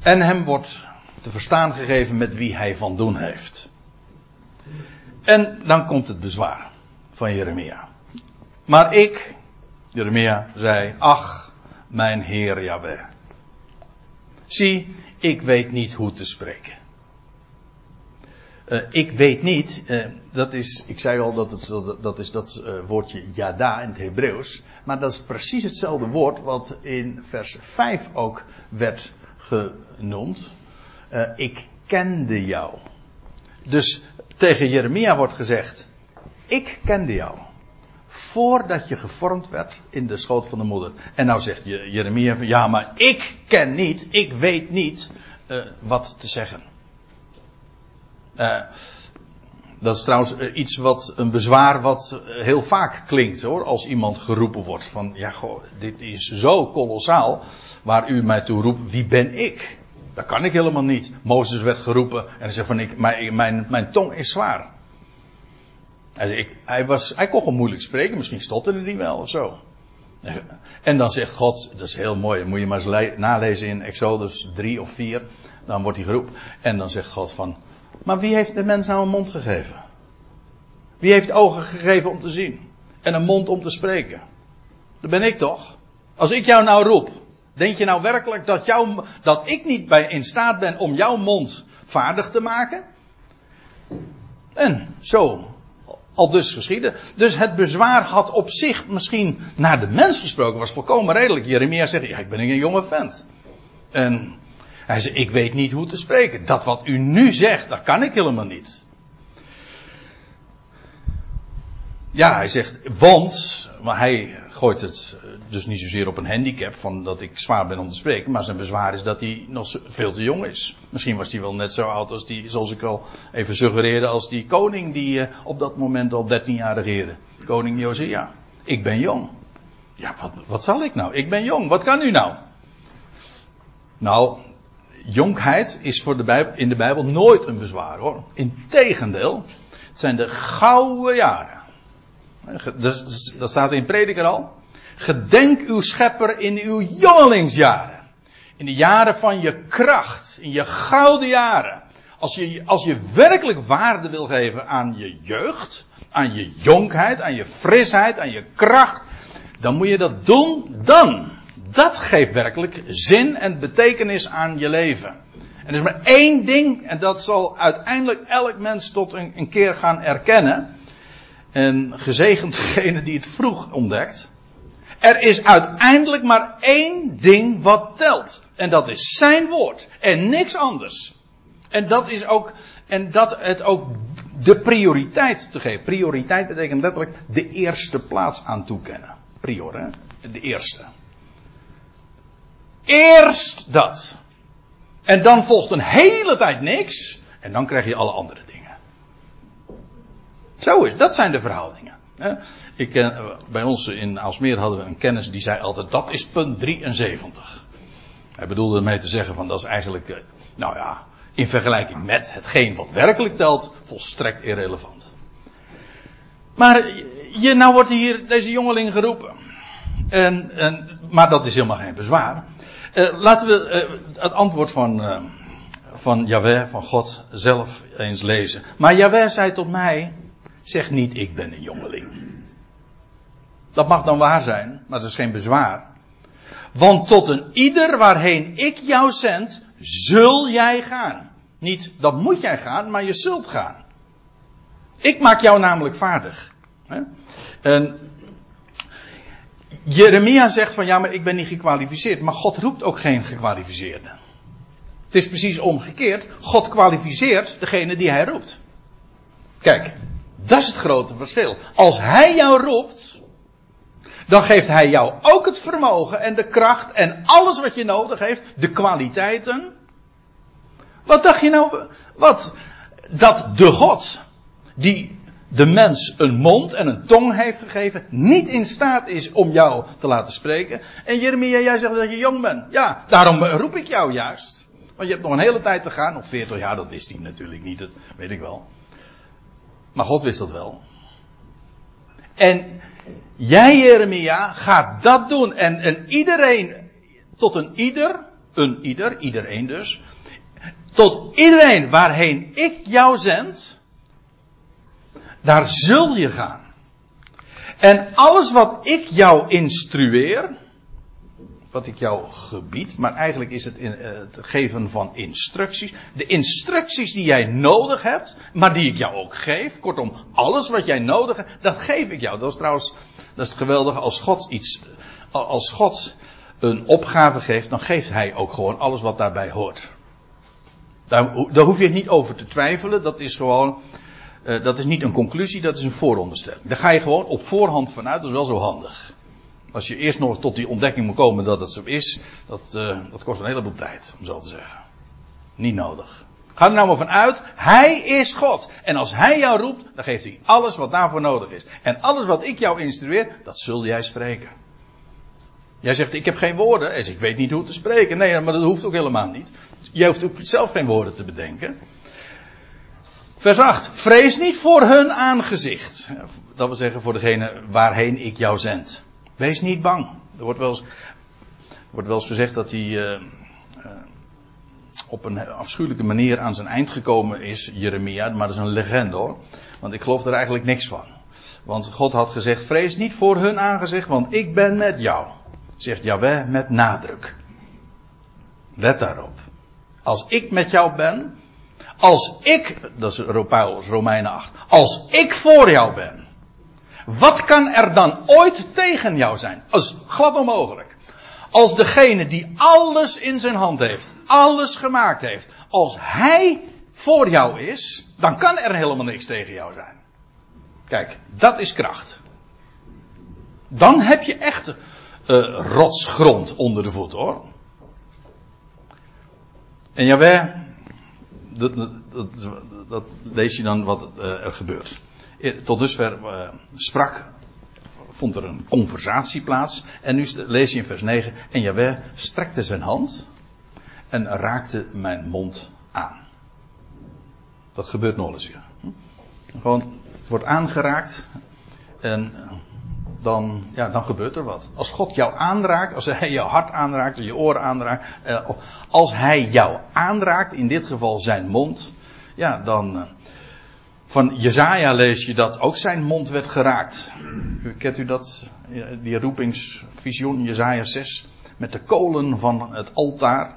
En hem wordt te verstaan gegeven met wie hij van doen heeft. En dan komt het bezwaar van Jeremia. Maar ik, Jeremia, zei: Ach, mijn Heer Jahweh. zie, ik weet niet hoe te spreken. Uh, ik weet niet, uh, dat is, ik zei al dat het dat is dat uh, woordje yada in het Hebreeuws, maar dat is precies hetzelfde woord wat in vers 5 ook werd genoemd. ik kende jou. Dus tegen Jeremia wordt gezegd, ik kende jou. Voordat je gevormd werd in de schoot van de moeder. En nou zegt Jeremia, ja maar ik ken niet, ik weet niet wat te zeggen. Uh, dat is trouwens eh, iets wat, een bezwaar wat heel vaak klinkt hoor, als iemand geroepen wordt van, ja goh, dit is zo kolossaal, waar u mij toe roept, wie ben ik? Dat kan ik helemaal niet. Mozes werd geroepen en hij zei van, ik, mijn, mijn, mijn tong is zwaar. Ik, hij, was, hij kon gewoon moeilijk spreken, misschien stotterde hij wel of zo. En dan zegt God, dat is heel mooi, moet je maar eens nalezen in Exodus 3 of 4, dan wordt hij geroepen. En dan zegt God van, maar wie heeft de mens nou een mond gegeven? Wie heeft ogen gegeven om te zien? En een mond om te spreken? Dat ben ik toch? Als ik jou nou roep, denk je nou werkelijk dat, jou, dat ik niet in staat ben om jouw mond vaardig te maken? En zo, al dus geschieden. Dus het bezwaar had op zich misschien naar de mens gesproken, was volkomen redelijk. Jeremia zegt, ja, ik ben een jonge vent. En hij zei, ik weet niet hoe te spreken. Dat wat u nu zegt, dat kan ik helemaal niet. Ja, hij zegt, want, maar hij gooit het dus niet zozeer op een handicap van dat ik zwaar ben om te spreken, maar zijn bezwaar is dat hij nog veel te jong is. Misschien was hij wel net zo oud als die, zoals ik al even suggereerde, als die koning die uh, op dat moment al 13 jaar regeerde. Koning Josia. Ik ben jong. Ja, wat, wat zal ik nou? Ik ben jong. Wat kan u nou? Nou, jonkheid is voor de Bijbel, in de Bijbel nooit een bezwaar hoor. Integendeel, het zijn de gouden jaren. Dat staat in Prediker al. Gedenk uw schepper in uw jongelingsjaren. In de jaren van je kracht. In je gouden jaren. Als je, als je werkelijk waarde wil geven aan je jeugd. Aan je jonkheid. Aan je frisheid. Aan je kracht. Dan moet je dat doen dan dat geeft werkelijk zin en betekenis aan je leven. En er is maar één ding, en dat zal uiteindelijk elk mens tot een, een keer gaan erkennen. En gezegend degene die het vroeg ontdekt. Er is uiteindelijk maar één ding wat telt. En dat is zijn woord. En niks anders. En dat is ook, en dat het ook de prioriteit te geven. Prioriteit betekent letterlijk de eerste plaats aan toekennen. Prior, hè? De eerste. Eerst dat. En dan volgt een hele tijd niks. En dan krijg je alle andere dingen. Zo is, dat zijn de verhoudingen. Ik, eh, bij ons in Aalsmeer hadden we een kennis die zei altijd dat is punt 73. Hij bedoelde ermee te zeggen van dat is eigenlijk, eh, nou ja, in vergelijking met hetgeen wat werkelijk telt, volstrekt irrelevant. Maar je, nou wordt hier deze jongeling geroepen. En, en, maar dat is helemaal geen bezwaar. Uh, laten we uh, het antwoord van, uh, van van God zelf eens lezen. Maar Yahweh zei tot mij, zeg niet ik ben een jongeling. Dat mag dan waar zijn, maar dat is geen bezwaar. Want tot een ieder waarheen ik jou zend, zul jij gaan. Niet dat moet jij gaan, maar je zult gaan. Ik maak jou namelijk vaardig. En Jeremia zegt van ja, maar ik ben niet gekwalificeerd. Maar God roept ook geen gekwalificeerde. Het is precies omgekeerd. God kwalificeert degene die hij roept. Kijk, dat is het grote verschil. Als hij jou roept, dan geeft hij jou ook het vermogen en de kracht en alles wat je nodig heeft, de kwaliteiten. Wat dacht je nou? Wat? Dat de God, die de mens een mond en een tong heeft gegeven, niet in staat is om jou te laten spreken. En Jeremia, jij zegt dat je jong bent. Ja, daarom roep ik jou juist. Want je hebt nog een hele tijd te gaan, nog 40 jaar, dat wist hij natuurlijk niet, dat weet ik wel. Maar God wist dat wel. En jij, Jeremia, gaat dat doen. En, en iedereen, tot een ieder, een ieder, iedereen dus, tot iedereen waarheen ik jou zend, daar zul je gaan. En alles wat ik jou instrueer, wat ik jou gebied, maar eigenlijk is het in, het geven van instructies. De instructies die jij nodig hebt, maar die ik jou ook geef. Kortom, alles wat jij nodig hebt, dat geef ik jou. Dat is trouwens, dat is het geweldige als God iets, als God een opgave geeft, dan geeft hij ook gewoon alles wat daarbij hoort. Daar, daar hoef je niet over te twijfelen. Dat is gewoon, uh, dat is niet een conclusie, dat is een vooronderstelling. Daar ga je gewoon op voorhand vanuit, dat is wel zo handig. Als je eerst nog tot die ontdekking moet komen dat het zo is, dat, uh, dat kost een heleboel tijd, om zo te zeggen. Niet nodig. Ga er nou maar vanuit, Hij is God. En als Hij jou roept, dan geeft Hij alles wat daarvoor nodig is. En alles wat ik jou instrueer, dat zul jij spreken. Jij zegt, ik heb geen woorden. Zegt, ik weet niet hoe te spreken. Nee, maar dat hoeft ook helemaal niet. Jij hoeft ook zelf geen woorden te bedenken. Vers 8. Vrees niet voor hun aangezicht. Dat wil zeggen voor degene waarheen ik jou zend. Wees niet bang. Er wordt wel eens, wordt gezegd dat hij uh, uh, op een afschuwelijke manier aan zijn eind gekomen is, Jeremia. Maar dat is een legende hoor. Want ik geloof er eigenlijk niks van. Want God had gezegd, vrees niet voor hun aangezicht, want ik ben met jou. Zegt Jaweh met nadruk. Let daarop. Als ik met jou ben, als ik, dat is Paulus, Romeinen 8, als ik voor jou ben, wat kan er dan ooit tegen jou zijn? Dat is glad onmogelijk. Als degene die alles in zijn hand heeft, alles gemaakt heeft, als hij voor jou is, dan kan er helemaal niks tegen jou zijn. Kijk, dat is kracht. Dan heb je echt uh, rotsgrond onder de voet hoor. En Jawel, dat, dat, dat, lees je dan wat uh, er gebeurt. Tot dusver uh, sprak, vond er een conversatie plaats. En nu lees je in vers 9. En Jawel strekte zijn hand en raakte mijn mond aan. Dat gebeurt nog eens. Hm? Gewoon, het wordt aangeraakt en dan, ja, dan gebeurt er wat. Als God jou aanraakt, als hij jouw hart aanraakt, je oren aanraakt, eh, als hij jou aanraakt, in dit geval zijn mond, ja, dan. Eh, van Jezaja lees je dat ook zijn mond werd geraakt. Kent u dat? Die roepingsvisioen, Jezaja 6, met de kolen van het altaar.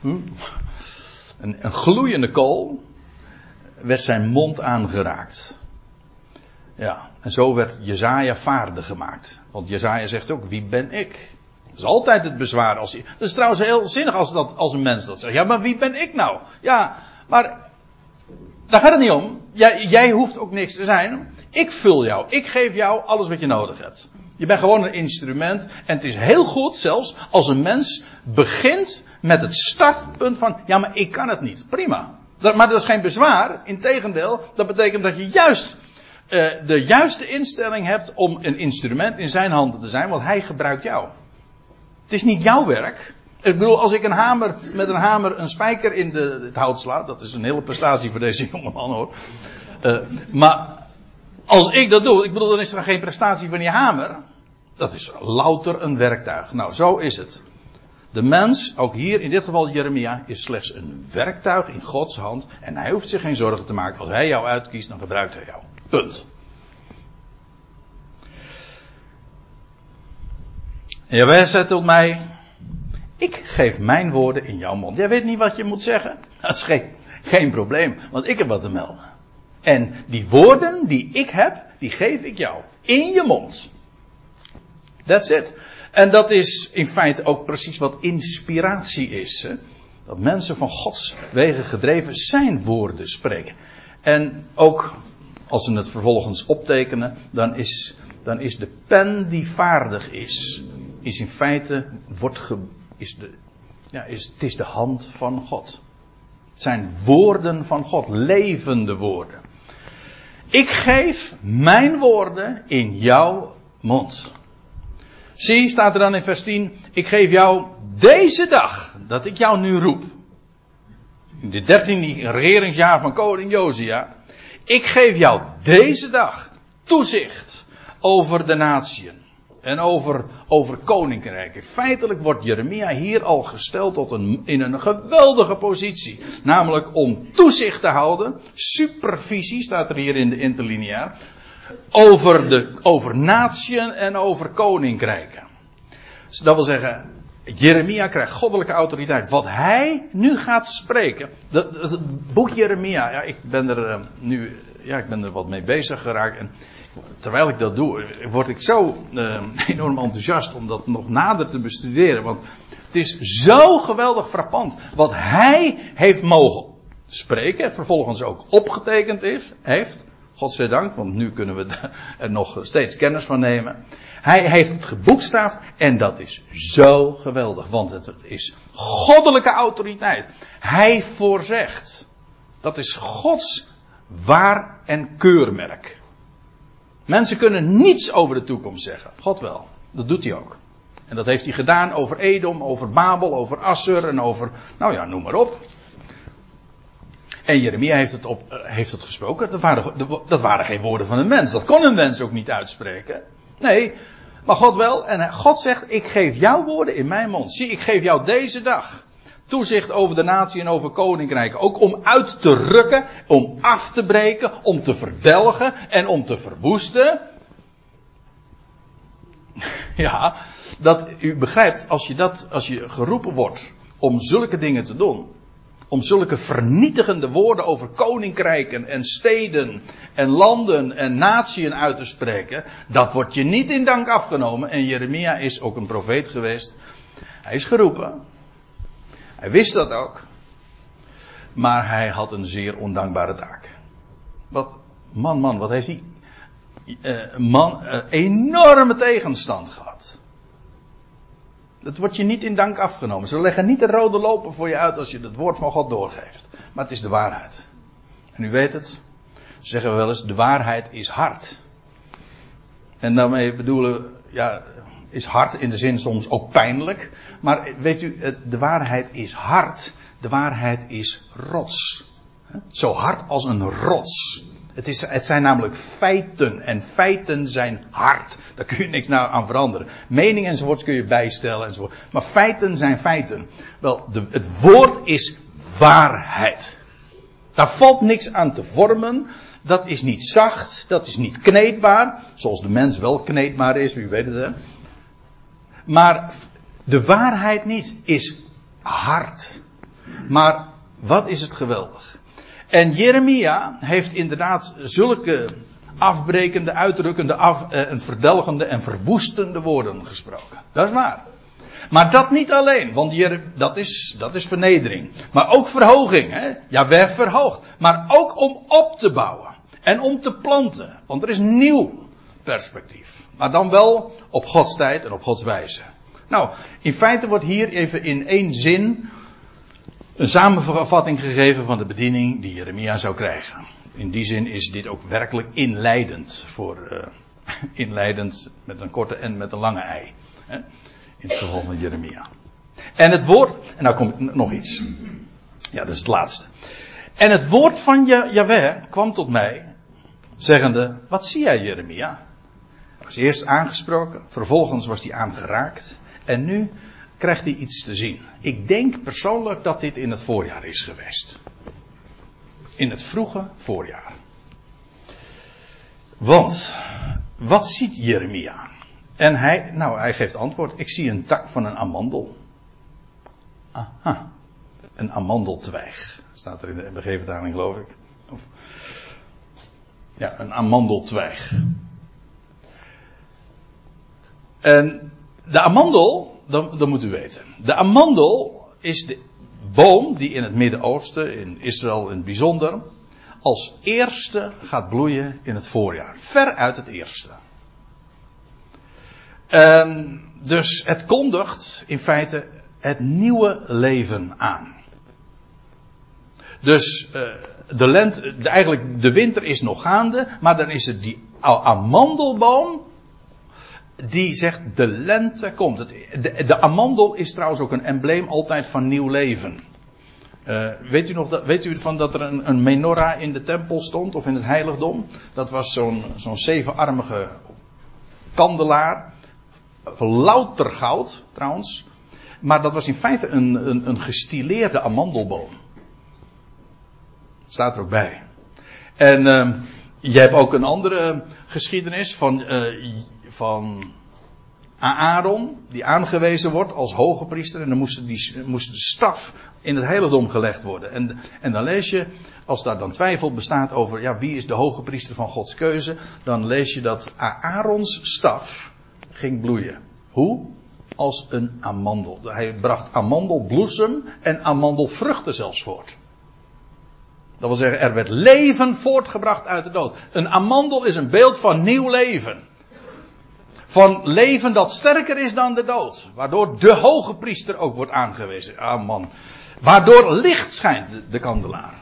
Hm? Een, een gloeiende kool werd zijn mond aangeraakt. Ja, en zo werd Jezaja vaardig gemaakt. Want Jezaja zegt ook, wie ben ik? Dat is altijd het bezwaar. Als hij, dat is trouwens heel zinnig als, dat, als een mens dat zegt. Ja, maar wie ben ik nou? Ja, maar daar gaat het niet om. Jij, jij hoeft ook niks te zijn. Ik vul jou. Ik geef jou alles wat je nodig hebt. Je bent gewoon een instrument. En het is heel goed zelfs als een mens begint met het startpunt van, ja maar ik kan het niet. Prima. Dat, maar dat is geen bezwaar. Integendeel, dat betekent dat je juist uh, de juiste instelling hebt om een instrument in zijn handen te zijn, want hij gebruikt jou. Het is niet jouw werk. Ik bedoel, als ik een hamer, met een hamer een spijker in de, het hout sla, dat is een hele prestatie voor deze jongeman hoor. Uh, maar als ik dat doe, ik bedoel, dan is er geen prestatie van die hamer. Dat is louter een werktuig. Nou, zo is het. De mens, ook hier in dit geval Jeremia, is slechts een werktuig in Gods hand. En hij hoeft zich geen zorgen te maken. Als hij jou uitkiest, dan gebruikt hij jou. Punt. En wij zei tot mij, ik geef mijn woorden in jouw mond. Jij weet niet wat je moet zeggen? Dat is geen, geen probleem, want ik heb wat te melden. En die woorden die ik heb, die geef ik jou. In je mond. That's it. En dat is in feite ook precies wat inspiratie is. Hè? Dat mensen van Gods wegen gedreven zijn woorden spreken. En ook als ze het vervolgens optekenen, dan is, dan is de pen die vaardig is, is in feite, wordt ge, is de, ja, is, het is de hand van God. Het zijn woorden van God, levende woorden. Ik geef mijn woorden in jouw mond. Zie, staat er dan in vers 10, ik geef jou deze dag, dat ik jou nu roep. In de dertiende regeringsjaar van koning Josia ik geef jou deze dag toezicht over de natieën. En over, over koninkrijken. Feitelijk wordt Jeremia hier al gesteld tot een, in een geweldige positie. Namelijk om toezicht te houden. Supervisie staat er hier in de interlineair. Over, de, over natieën en over koninkrijken. dat wil zeggen, Jeremia krijgt goddelijke autoriteit. Wat hij nu gaat spreken. Het boek Jeremia, ja, ik ben er uh, nu ja, ik ben er wat mee bezig geraakt. En terwijl ik dat doe, word ik zo uh, enorm enthousiast om dat nog nader te bestuderen. Want het is zo geweldig frappant. Wat hij heeft mogen spreken, vervolgens ook opgetekend is, heeft. Godzijdank, want nu kunnen we er nog steeds kennis van nemen. Hij heeft het geboekstaafd en dat is zo geweldig, want het is goddelijke autoriteit. Hij voorzegt. Dat is Gods waar en keurmerk. Mensen kunnen niets over de toekomst zeggen. God wel. Dat doet hij ook. En dat heeft hij gedaan over Edom, over Babel, over Assur en over, nou ja, noem maar op. En Jeremia heeft het, op, eh, heeft het gesproken. Dat waren, dat waren geen woorden van een mens. Dat kon een mens ook niet uitspreken. Nee, maar God wel. En God zegt, ik geef jouw woorden in mijn mond. Zie, ik geef jou deze dag toezicht over de natie en over koninkrijken. Ook om uit te rukken, om af te breken, om te verdelgen en om te verwoesten. Ja, dat u begrijpt, als je, dat, als je geroepen wordt om zulke dingen te doen, om zulke vernietigende woorden over koninkrijken en steden en landen en natieën uit te spreken, dat wordt je niet in dank afgenomen. En Jeremia is ook een profeet geweest. Hij is geroepen. Hij wist dat ook. Maar hij had een zeer ondankbare taak. Wat, man, man, wat heeft hij? Uh, man, uh, enorme tegenstand gehad. Dat wordt je niet in dank afgenomen. Ze leggen niet de rode lopen voor je uit als je het woord van God doorgeeft. Maar het is de waarheid. En u weet het, zeggen we wel eens, de waarheid is hard. En daarmee bedoelen, ja, is hard in de zin soms ook pijnlijk. Maar weet u, de waarheid is hard. De waarheid is rots. Zo hard als een rots. Het, is, het zijn namelijk feiten. En feiten zijn hard. Daar kun je niks aan veranderen. Mening enzovoorts kun je bijstellen enzovoort. Maar feiten zijn feiten. Wel, de, het woord is waarheid. Daar valt niks aan te vormen. Dat is niet zacht. Dat is niet kneedbaar. Zoals de mens wel kneedbaar is. Wie weet het hè. Maar de waarheid niet is hard. Maar wat is het geweldig. En Jeremia heeft inderdaad zulke afbrekende, uitdrukkende, af, eh, en verdelgende en verwoestende woorden gesproken. Dat is waar. Maar dat niet alleen, want dat is, dat is vernedering. Maar ook verhoging. Hè? Ja, werd verhoogd. Maar ook om op te bouwen. En om te planten. Want er is nieuw perspectief. Maar dan wel op Gods tijd en op Gods wijze. Nou, in feite wordt hier even in één zin een samenvatting gegeven van de bediening die Jeremia zou krijgen. In die zin is dit ook werkelijk inleidend voor uh, inleidend met een korte en met een lange ei. Hè? In het geval van Jeremia. En het woord, en nou komt nog iets. Ja, dat is het laatste. En het woord van Jahweh kwam tot mij, zeggende, wat zie jij Jeremia? was eerst aangesproken, vervolgens was hij aangeraakt. En nu krijgt hij iets te zien. Ik denk persoonlijk dat dit in het voorjaar is geweest. In het vroege voorjaar. Want, wat ziet Jeremia? En hij, nou, hij geeft antwoord. Ik zie een tak van een amandel. Aha. Een amandeltwijg. Staat er in de MBG-vertaling, geloof ik. Of, ja, een amandeltwijg. En de amandel, dan, dan moet u weten. De amandel is de boom die in het Midden-Oosten, in Israël in het bijzonder, als eerste gaat bloeien in het voorjaar. Ver uit het eerste. En dus het kondigt in feite het nieuwe leven aan. Dus uh, de lente, eigenlijk de winter is nog gaande, maar dan is het die amandelboom die zegt de lente komt. de, de, amandel is trouwens ook een embleem altijd van nieuw leven. Uh, weet, u nog dat, weet u van dat er een, een, menorah in de tempel stond of in het heiligdom? Dat was zo'n zevenarmige kandelaar. Van louter goud trouwens. Maar dat was in feite een, een, een gestileerde amandelboom. Staat er ook bij. En uh, je hebt ook een andere geschiedenis van uh, van Aaron, die aangewezen wordt als hoge priester. En dan moest, die, moest de staf in het heiligdom gelegd worden. En, en dan lees je, als daar dan twijfel bestaat over ja, wie is de hoge priester van Gods keuze. Dan lees je dat Aarons staf ging bloeien. Hoe? Als een amandel. Hij bracht amandelbloesem en amandelvruchten zelfs voort. Dat wil zeggen, er werd leven voortgebracht uit de dood. Een amandel is een beeld van nieuw leven. Van leven dat sterker is dan de dood. Waardoor de hoge priester ook wordt aangewezen. Ah man. Waardoor licht schijnt, de, kandelaar.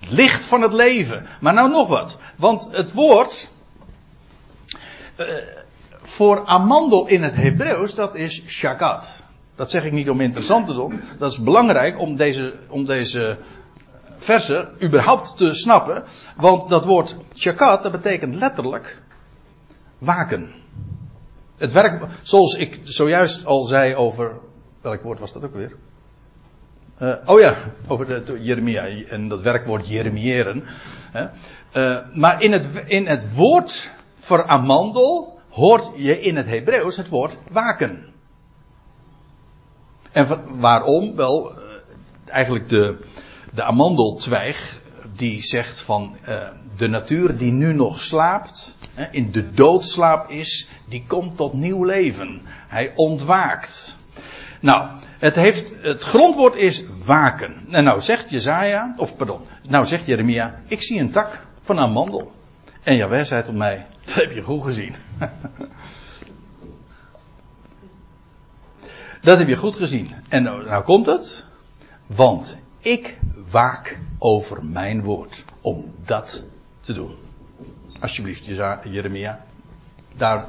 Licht van het leven. Maar nou nog wat. Want het woord. Uh, voor amandel in het Hebreeuws, dat is shakat. Dat zeg ik niet om interessant te doen. Dat is belangrijk om deze, om deze versen überhaupt te snappen. Want dat woord shakat, dat betekent letterlijk waken. Het werk, zoals ik zojuist al zei over, welk woord was dat ook weer? Uh, oh ja, over de, Jeremia en dat werkwoord jeremiëren. Uh, maar in het, in het woord voor amandel hoort je in het Hebreeuws het woord waken. En waarom? Wel, uh, eigenlijk de, de amandeltwijg die zegt van de natuur die nu nog slaapt, in de doodslaap is, die komt tot nieuw leven. Hij ontwaakt. Nou, het, heeft, het grondwoord is waken. En nou zegt Jezaja, of pardon, nou zegt Jeremia, ik zie een tak van een amandel. En Jawel zei tot mij, dat heb je goed gezien. dat heb je goed gezien. En nou, nou komt het, want ik waak over mijn woord om dat te doen. Alsjeblieft, Jeremia. Daar,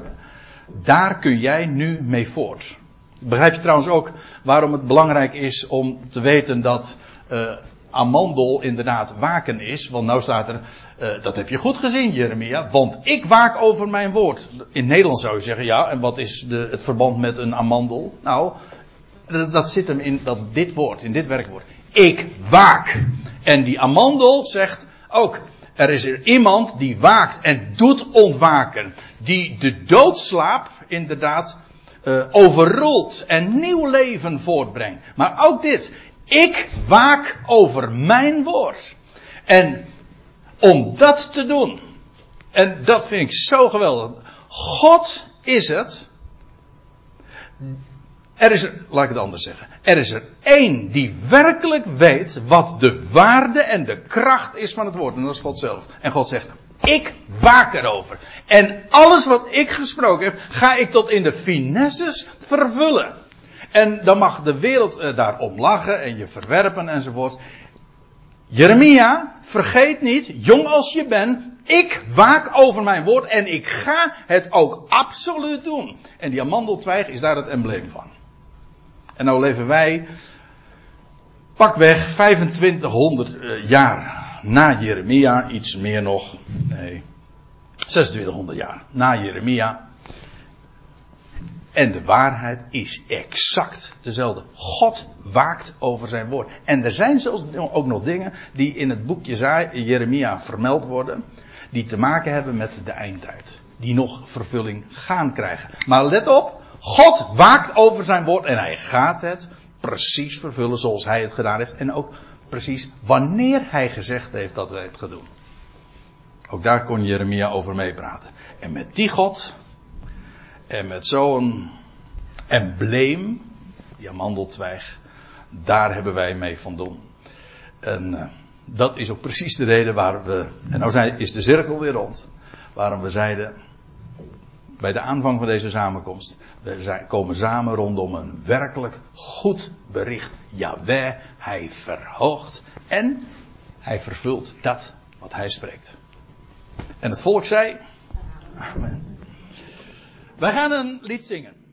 daar kun jij nu mee voort. Begrijp je trouwens ook waarom het belangrijk is om te weten dat uh, amandel inderdaad waken is? Want nou staat er, uh, dat heb je goed gezien, Jeremia, want ik waak over mijn woord. In Nederland zou je zeggen, ja, en wat is de, het verband met een amandel? Nou, dat, dat zit hem in dat, dit woord, in dit werkwoord. Ik waak. En die amandel zegt ook, er is er iemand die waakt en doet ontwaken. Die de doodslaap inderdaad uh, overroelt en nieuw leven voortbrengt. Maar ook dit. Ik waak over mijn woord. En om dat te doen. En dat vind ik zo geweldig. God is het er is er, laat ik het anders zeggen. Er is er één die werkelijk weet wat de waarde en de kracht is van het woord. En dat is God zelf. En God zegt, ik waak erover. En alles wat ik gesproken heb, ga ik tot in de finesses vervullen. En dan mag de wereld uh, daarom lachen en je verwerpen enzovoort. Jeremia, vergeet niet, jong als je bent, ik waak over mijn woord en ik ga het ook absoluut doen. En die amandeltwijg is daar het embleem van. En nou leven wij pakweg 2500 eh, jaar na Jeremia, iets meer nog, nee, 2600 jaar na Jeremia. En de waarheid is exact dezelfde. God waakt over zijn woord. En er zijn zelfs ook nog dingen die in het boek Jeremia vermeld worden, die te maken hebben met de eindtijd. Die nog vervulling gaan krijgen. Maar let op, God waakt over zijn woord en hij gaat het precies vervullen zoals hij het gedaan heeft. En ook precies wanneer hij gezegd heeft dat hij het gaat doen. Ook daar kon Jeremia over meepraten. En met die God en met zo'n embleem, die amandeltwijg, daar hebben wij mee van doen. En uh, dat is ook precies de reden waar we, en nou is de cirkel weer rond, waarom we zeiden, bij de aanvang van deze samenkomst. We zijn, komen samen rondom een werkelijk goed bericht. Jawel, hij verhoogt en hij vervult dat wat hij spreekt. En het volk zei. Amen. Wij gaan een lied zingen.